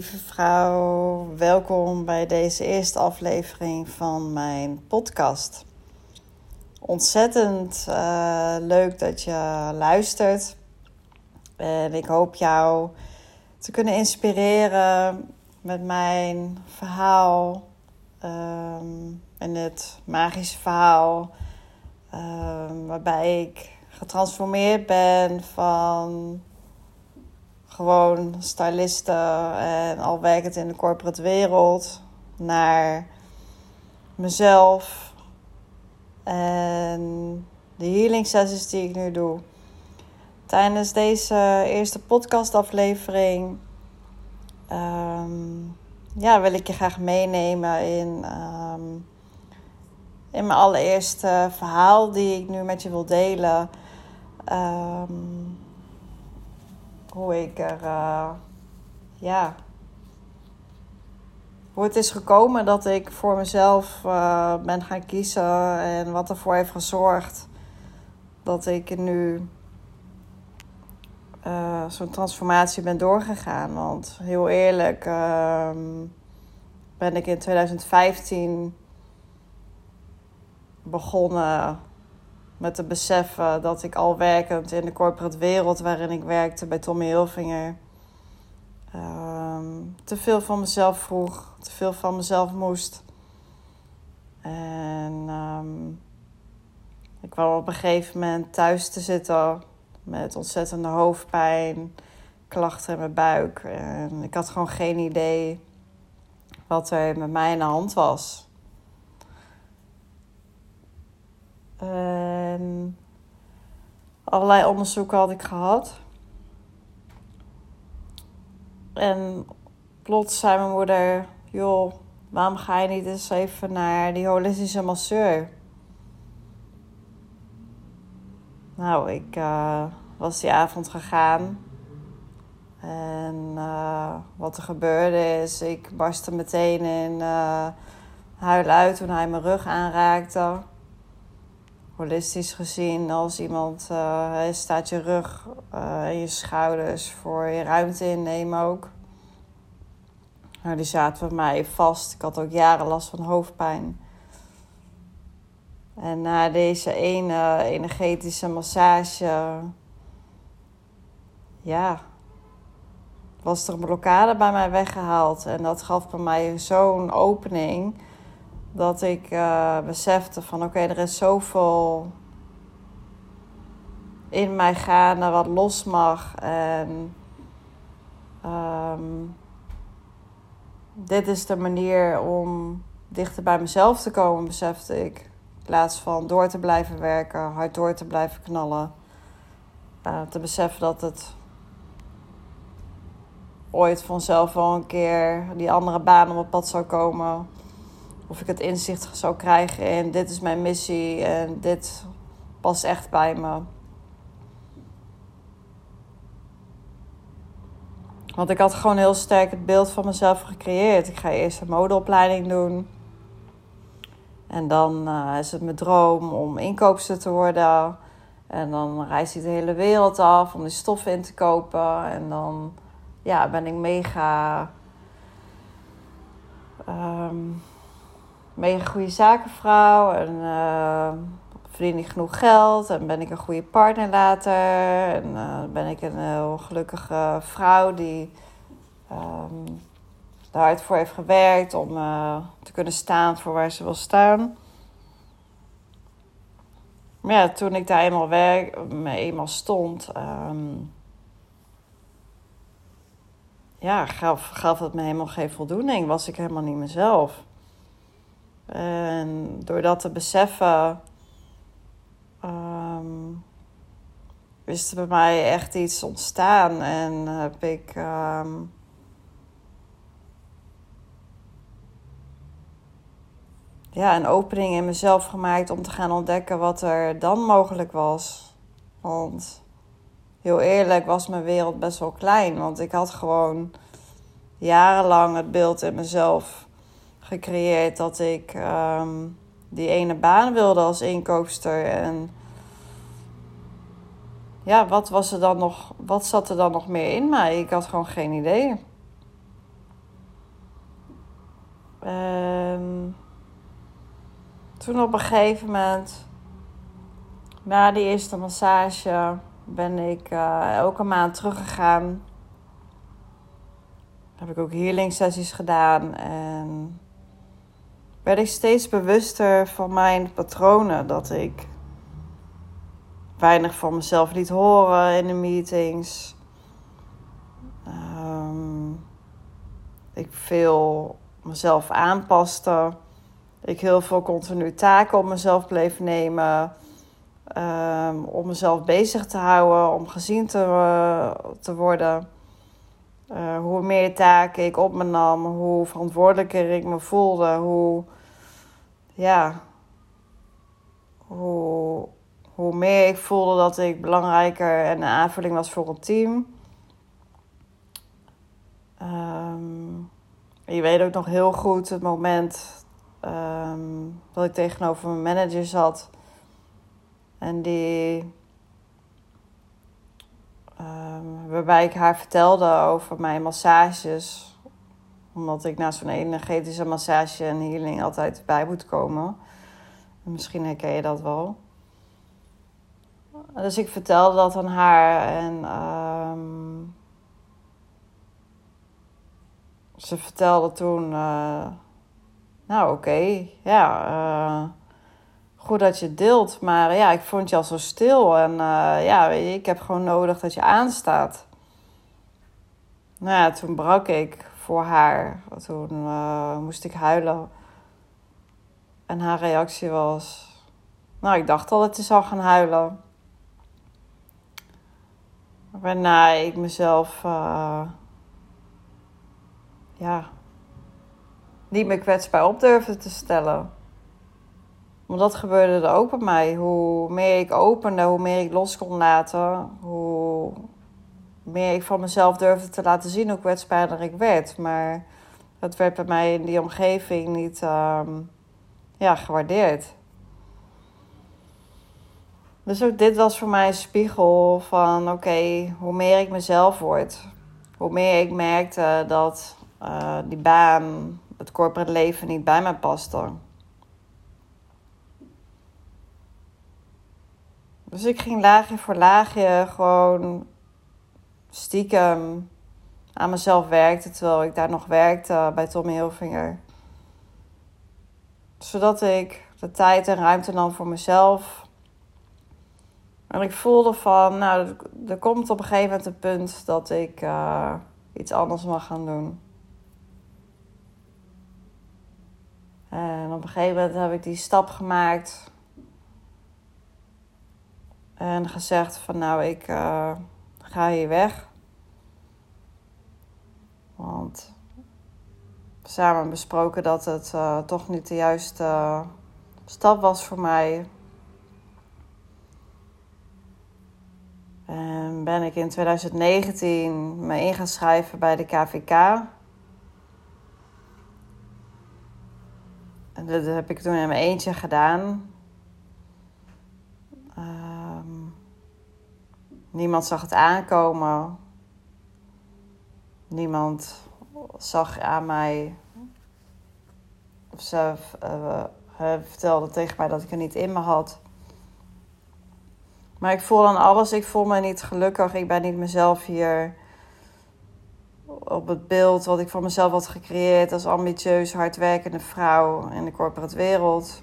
Lieve vrouw, welkom bij deze eerste aflevering van mijn podcast. Ontzettend uh, leuk dat je luistert. En ik hoop jou te kunnen inspireren met mijn verhaal. Um, en het magische verhaal. Um, waarbij ik getransformeerd ben van gewoon styliste en al werkend in de corporate wereld naar mezelf en de healing sessies die ik nu doe. Tijdens deze eerste podcastaflevering um, ja, wil ik je graag meenemen in, um, in mijn allereerste verhaal die ik nu met je wil delen. Um, hoe ik er, uh, ja, hoe het is gekomen dat ik voor mezelf uh, ben gaan kiezen en wat ervoor heeft gezorgd dat ik nu uh, zo'n transformatie ben doorgegaan. Want heel eerlijk uh, ben ik in 2015 begonnen met te beseffen dat ik al werkend in de corporate wereld waarin ik werkte bij Tommy Hilfinger um, te veel van mezelf vroeg, te veel van mezelf moest. En um, ik kwam op een gegeven moment thuis te zitten met ontzettende hoofdpijn, klachten in mijn buik. En ik had gewoon geen idee wat er met mij in de hand was. En allerlei onderzoeken had ik gehad. En plots zei mijn moeder: Joh, waarom ga je niet eens even naar die holistische masseur? Nou, ik uh, was die avond gegaan. En uh, wat er gebeurde is, ik barstte meteen in uh, huil uit toen hij mijn rug aanraakte holistisch gezien, als iemand uh, staat je rug en je schouders voor je ruimte innemen ook. Nou, die zaten bij mij vast. Ik had ook jaren last van hoofdpijn. En na deze ene energetische massage, ja, was er een blokkade bij mij weggehaald. En dat gaf bij mij zo'n opening dat ik uh, besefte van oké, er is zoveel in mij gaande wat los mag. En um, dit is de manier om dichter bij mezelf te komen, besefte ik. In plaats van door te blijven werken, hard door te blijven knallen. Uh, te beseffen dat het ooit vanzelf wel een keer die andere baan op mijn pad zou komen of ik het inzicht zou krijgen in dit is mijn missie en dit past echt bij me. Want ik had gewoon heel sterk het beeld van mezelf gecreëerd. Ik ga eerst een modeopleiding doen. En dan uh, is het mijn droom om inkoopster te worden. En dan reis ik de hele wereld af om die stoffen in te kopen. En dan ja, ben ik mega. Um, mega goede zakenvrouw en uh, verdien ik genoeg geld en ben ik een goede partner later. En uh, ben ik een heel gelukkige vrouw die um, er hard voor heeft gewerkt om te kunnen staan voor waar ze wil staan. Maar ja, toen ik daar eenmaal, werk, eenmaal stond, um, ja, gaf, gaf het me helemaal geen voldoening. Was ik helemaal niet mezelf. En door dat te beseffen, um, is er bij mij echt iets ontstaan. En heb ik. Um, ja, een opening in mezelf gemaakt om te gaan ontdekken wat er dan mogelijk was. Want heel eerlijk was mijn wereld best wel klein. Want ik had gewoon jarenlang het beeld in mezelf gecreëerd dat ik um, die ene baan wilde als inkoopster. En ja, wat was er dan nog, wat zat er dan nog meer in mij? Ik had gewoon geen idee. En toen op een gegeven moment, na die eerste massage, ben ik uh, elke maand teruggegaan. Heb ik ook healing gedaan en werd ik steeds bewuster van mijn patronen. Dat ik weinig van mezelf liet horen in de meetings. Um, ik veel mezelf aanpaste. Ik heel veel continu taken op mezelf bleef nemen. Um, om mezelf bezig te houden, om gezien te, uh, te worden. Uh, hoe meer taken ik op me nam, hoe verantwoordelijker ik me voelde, hoe, ja, hoe, hoe meer ik voelde dat ik belangrijker en een aanvulling was voor een team. Um, je weet ook nog heel goed het moment um, dat ik tegenover mijn manager zat. En die. Um, waarbij ik haar vertelde over mijn massages. Omdat ik na zo'n energetische massage en healing altijd bij moet komen. misschien herken je dat wel. Dus ik vertelde dat aan haar en um, ze vertelde toen, uh, nou oké, ja, uh, goed dat je deelt, maar ja, ik vond je al zo stil en uh, ja, ik heb gewoon nodig dat je aanstaat. Nou ja, toen brak ik voor haar, toen moest ik huilen. En haar reactie was, nou ik dacht al dat je zou gaan huilen. Waarna ik mezelf ja, niet meer kwetsbaar op durfde te stellen. Want dat gebeurde er ook bij mij. Hoe meer ik opende, hoe meer ik los kon laten, hoe meer ik van mezelf durfde te laten zien hoe kwetsbaarder ik werd. Maar dat werd bij mij in die omgeving niet um, ja, gewaardeerd. Dus ook dit was voor mij een spiegel van oké, hoe meer ik mezelf word, hoe meer ik merkte dat uh, die baan, het corporate leven niet bij mij paste. Dus ik ging laagje voor laagje gewoon stiekem aan mezelf werken terwijl ik daar nog werkte bij Tommy Hilfinger. Zodat ik de tijd en ruimte nam voor mezelf. En ik voelde van, nou, er komt op een gegeven moment een punt dat ik uh, iets anders mag gaan doen. En op een gegeven moment heb ik die stap gemaakt. En gezegd van nou, ik uh, ga hier weg. Want samen besproken dat het uh, toch niet de juiste stap was voor mij. En ben ik in 2019 me in gaan schrijven bij de KVK. dat heb ik toen in mijn eentje gedaan. Niemand zag het aankomen. Niemand zag aan mij. Of ze uh, vertelde tegen mij dat ik er niet in me had. Maar ik voel dan alles. Ik voel me niet gelukkig. Ik ben niet mezelf hier op het beeld wat ik van mezelf had gecreëerd als ambitieus, hardwerkende vrouw in de corporate wereld.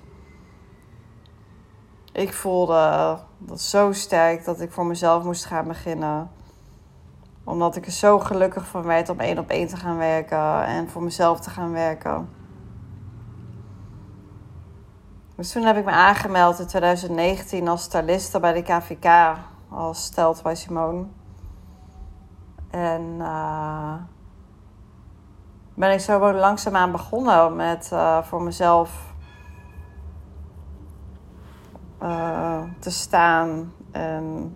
Ik voelde dat zo sterk dat ik voor mezelf moest gaan beginnen. Omdat ik er zo gelukkig van werd om één op één te gaan werken en voor mezelf te gaan werken. Dus toen heb ik me aangemeld in 2019 als styliste bij de KVK, als stelt bij Simone. En uh, ben ik zo langzaamaan begonnen met uh, voor mezelf uh, te staan. En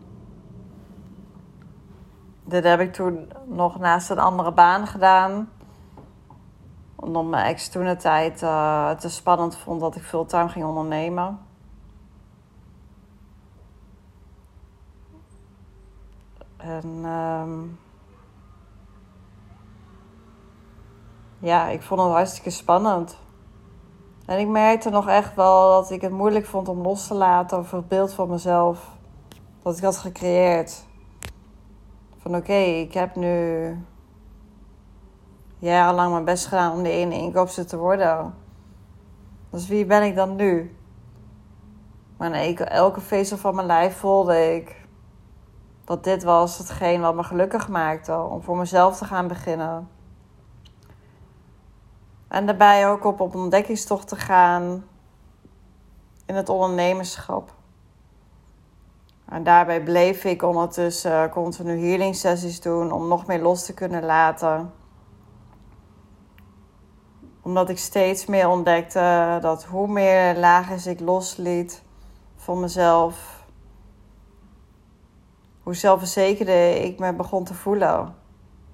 dit heb ik toen nog naast een andere baan gedaan. Omdat mijn ex toen de tijd uh, te spannend vond dat ik fulltime ging ondernemen. En... Um, ja, ik vond het hartstikke spannend. En ik merkte nog echt wel dat ik het moeilijk vond om los te laten over het beeld van mezelf dat ik had gecreëerd. Van oké, ik heb nu jarenlang mijn best gedaan om de ene inkoopster te worden. Dus wie ben ik dan nu? Maar in elke vezel van mijn lijf voelde ik dat dit was hetgeen wat me gelukkig maakte om voor mezelf te gaan beginnen. En daarbij ook op, op ontdekkingstocht te gaan in het ondernemerschap. En daarbij bleef ik ondertussen continu healing sessies doen om nog meer los te kunnen laten. Omdat ik steeds meer ontdekte dat hoe meer lagen ik losliet van mezelf, hoe zelfverzekerder ik me begon te voelen.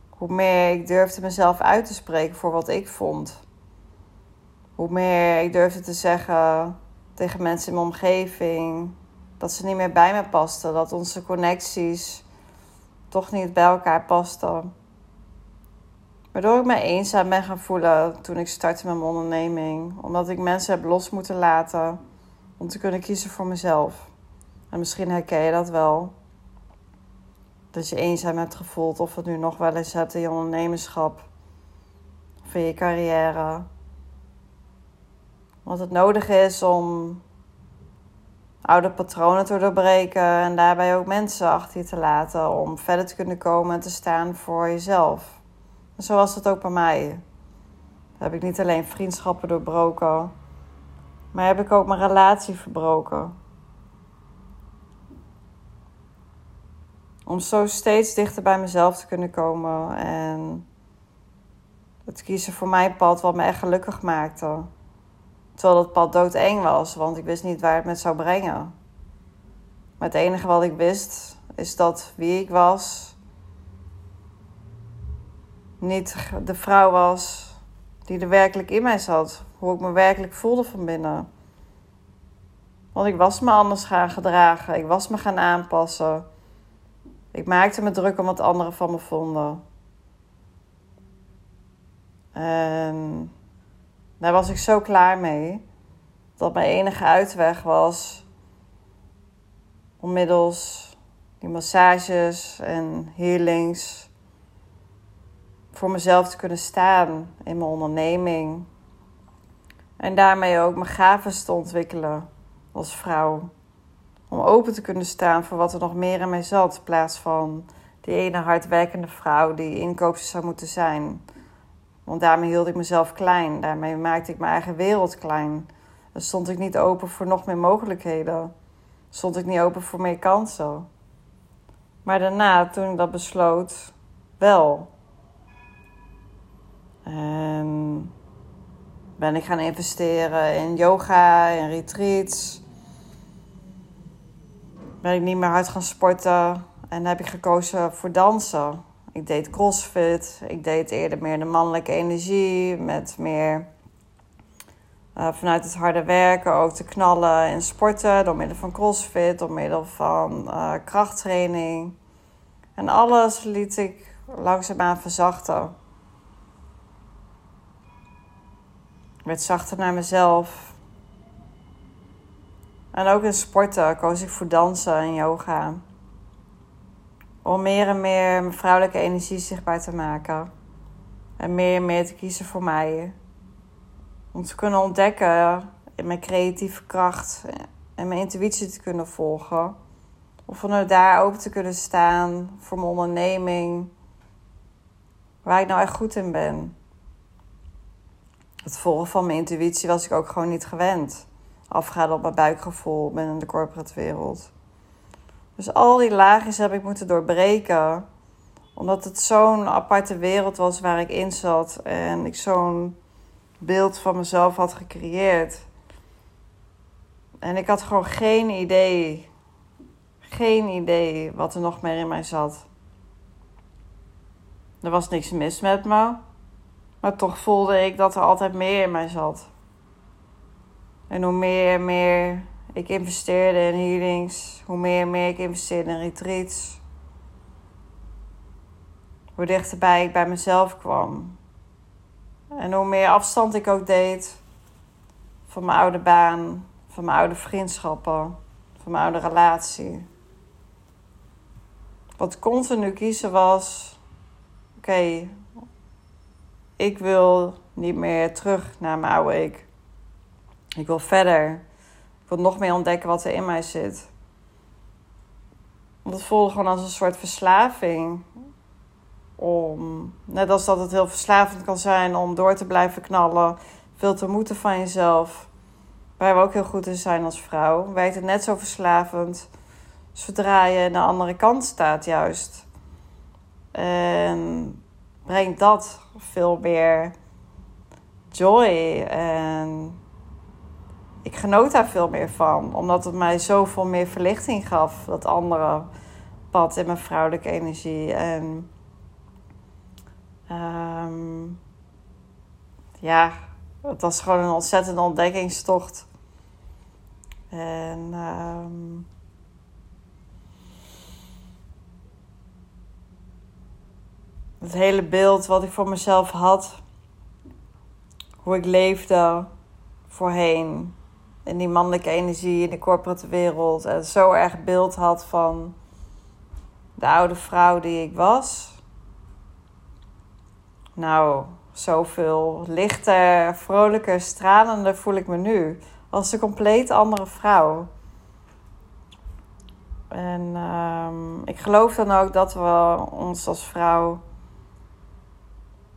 Hoe meer ik durfde mezelf uit te spreken voor wat ik vond. Hoe meer ik durfde te zeggen tegen mensen in mijn omgeving dat ze niet meer bij me pasten, dat onze connecties toch niet bij elkaar pasten. Waardoor ik me eenzaam ben gaan voelen toen ik startte met mijn onderneming, omdat ik mensen heb los moeten laten om te kunnen kiezen voor mezelf. En misschien herken je dat wel. Dat je eenzaam hebt gevoeld, of het nu nog wel eens hebt in je ondernemerschap of in je carrière. Wat het nodig is om oude patronen te doorbreken en daarbij ook mensen achter je te laten om verder te kunnen komen en te staan voor jezelf. Zo was het ook bij mij. Dan heb ik niet alleen vriendschappen doorbroken, maar heb ik ook mijn relatie verbroken. Om zo steeds dichter bij mezelf te kunnen komen en het kiezen voor mijn pad wat me echt gelukkig maakte. Terwijl dat pad doodeng was, want ik wist niet waar het me zou brengen. Maar het enige wat ik wist is dat wie ik was niet de vrouw was die er werkelijk in mij zat. Hoe ik me werkelijk voelde van binnen. Want ik was me anders gaan gedragen. Ik was me gaan aanpassen. Ik maakte me druk om wat anderen van me vonden. En daar was ik zo klaar mee. Dat mijn enige uitweg was om middels die massages en healings voor mezelf te kunnen staan in mijn onderneming. En daarmee ook mijn gaven te ontwikkelen als vrouw. Om open te kunnen staan voor wat er nog meer in mij zat. In plaats van die ene hardwerkende vrouw die inkoopster zou moeten zijn. Want daarmee hield ik mezelf klein. Daarmee maakte ik mijn eigen wereld klein. Dan stond ik niet open voor nog meer mogelijkheden. Stond ik niet open voor meer kansen. Maar daarna, toen ik dat besloot, wel. En ben ik gaan investeren in yoga, in retreats. Ben ik niet meer hard gaan sporten en heb ik gekozen voor dansen. Ik deed crossfit. Ik deed eerder meer de mannelijke energie. Met meer uh, vanuit het harde werken ook te knallen en sporten. Door middel van crossfit, door middel van uh, krachttraining. En alles liet ik langzaamaan verzachten. Ik werd zachter naar mezelf. En ook in sporten koos ik voor dansen en yoga om meer en meer mijn vrouwelijke energie zichtbaar te maken. En meer en meer te kiezen voor mij. Om te kunnen ontdekken in mijn creatieve kracht en mijn intuïtie te kunnen volgen. Of vanuit daar open te kunnen staan voor mijn onderneming. Waar ik nou echt goed in ben. Het volgen van mijn intuïtie was ik ook gewoon niet gewend. Afgaan op mijn buikgevoel binnen de corporate wereld. Dus al die laagjes heb ik moeten doorbreken. Omdat het zo'n aparte wereld was waar ik in zat. En ik zo'n beeld van mezelf had gecreëerd. En ik had gewoon geen idee. Geen idee wat er nog meer in mij zat. Er was niks mis met me. Maar toch voelde ik dat er altijd meer in mij zat. En hoe meer en meer ik investeerde in healings. Hoe meer en meer ik investeerde in retreats. Hoe dichterbij ik bij mezelf kwam. En hoe meer afstand ik ook deed van mijn oude baan, van mijn oude vriendschappen, van mijn oude relatie. Wat continu kiezen was: oké, ik wil niet meer terug naar mijn oude ik. Ik wil verder. Wil nog meer ontdekken wat er in mij zit. Dat voelde gewoon als een soort verslaving. Om, net als dat het heel verslavend kan zijn om door te blijven knallen, veel te moeten van jezelf. Waar we ook heel goed in zijn als vrouw, werkt het net zo verslavend zodra je aan de andere kant staat, juist. En brengt dat veel meer joy. En ik genoot daar veel meer van, omdat het mij zoveel meer verlichting gaf, dat andere pad in mijn vrouwelijke energie. En um, ja, het was gewoon een ontzettende ontdekkingstocht. En um, het hele beeld wat ik voor mezelf had, hoe ik leefde voorheen in die mannelijke energie in de corporate wereld en zo erg beeld had van de oude vrouw die ik was. Nou, zoveel lichter, vrolijker, stralender voel ik me nu. Als een compleet andere vrouw. En um, ik geloof dan ook dat we ons als vrouw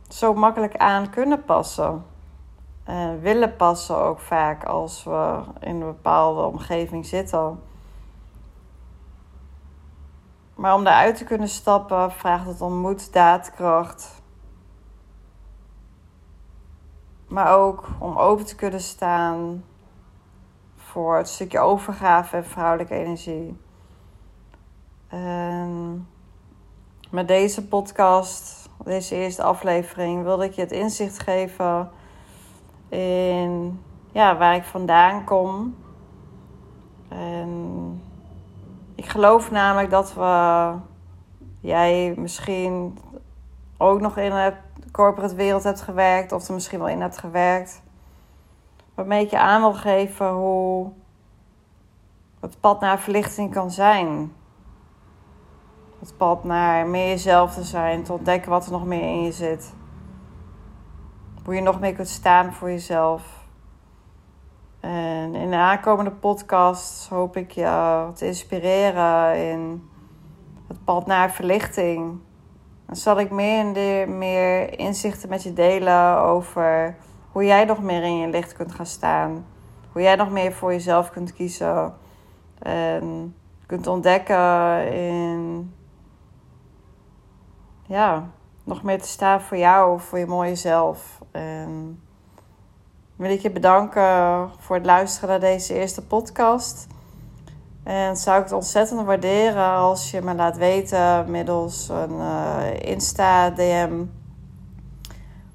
zo makkelijk aan kunnen passen. En willen passen ook vaak als we in een bepaalde omgeving zitten. Maar om daaruit te kunnen stappen vraagt het om moed, daadkracht. Maar ook om open te kunnen staan voor het stukje overgave en vrouwelijke energie. En met deze podcast, deze eerste aflevering, wilde ik je het inzicht geven in ja, waar ik vandaan kom. En ik geloof namelijk dat we, jij misschien ook nog in de corporate wereld hebt gewerkt, of er misschien wel in hebt gewerkt. Waarmee ik je aan wil geven hoe het pad naar verlichting kan zijn. Het pad naar meer jezelf te zijn, te ontdekken wat er nog meer in je zit. Hoe je nog meer kunt staan voor jezelf. En in de aankomende podcast hoop ik je te inspireren in het pad naar verlichting. Dan zal ik meer en meer inzichten met je delen over hoe jij nog meer in je licht kunt gaan staan. Hoe jij nog meer voor jezelf kunt kiezen. En kunt ontdekken in. Ja, nog meer te staan voor jou, voor je mooie zelf. En wil ik je bedanken voor het luisteren naar deze eerste podcast. En zou ik het ontzettend waarderen als je me laat weten middels een uh, Insta-DM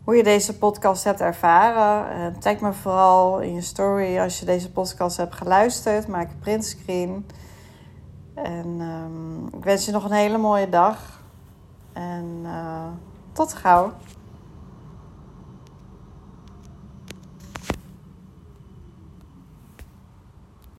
hoe je deze podcast hebt ervaren. En tag me vooral in je story als je deze podcast hebt geluisterd. Maak een printscreen. En um, ik wens je nog een hele mooie dag. En uh, tot gauw.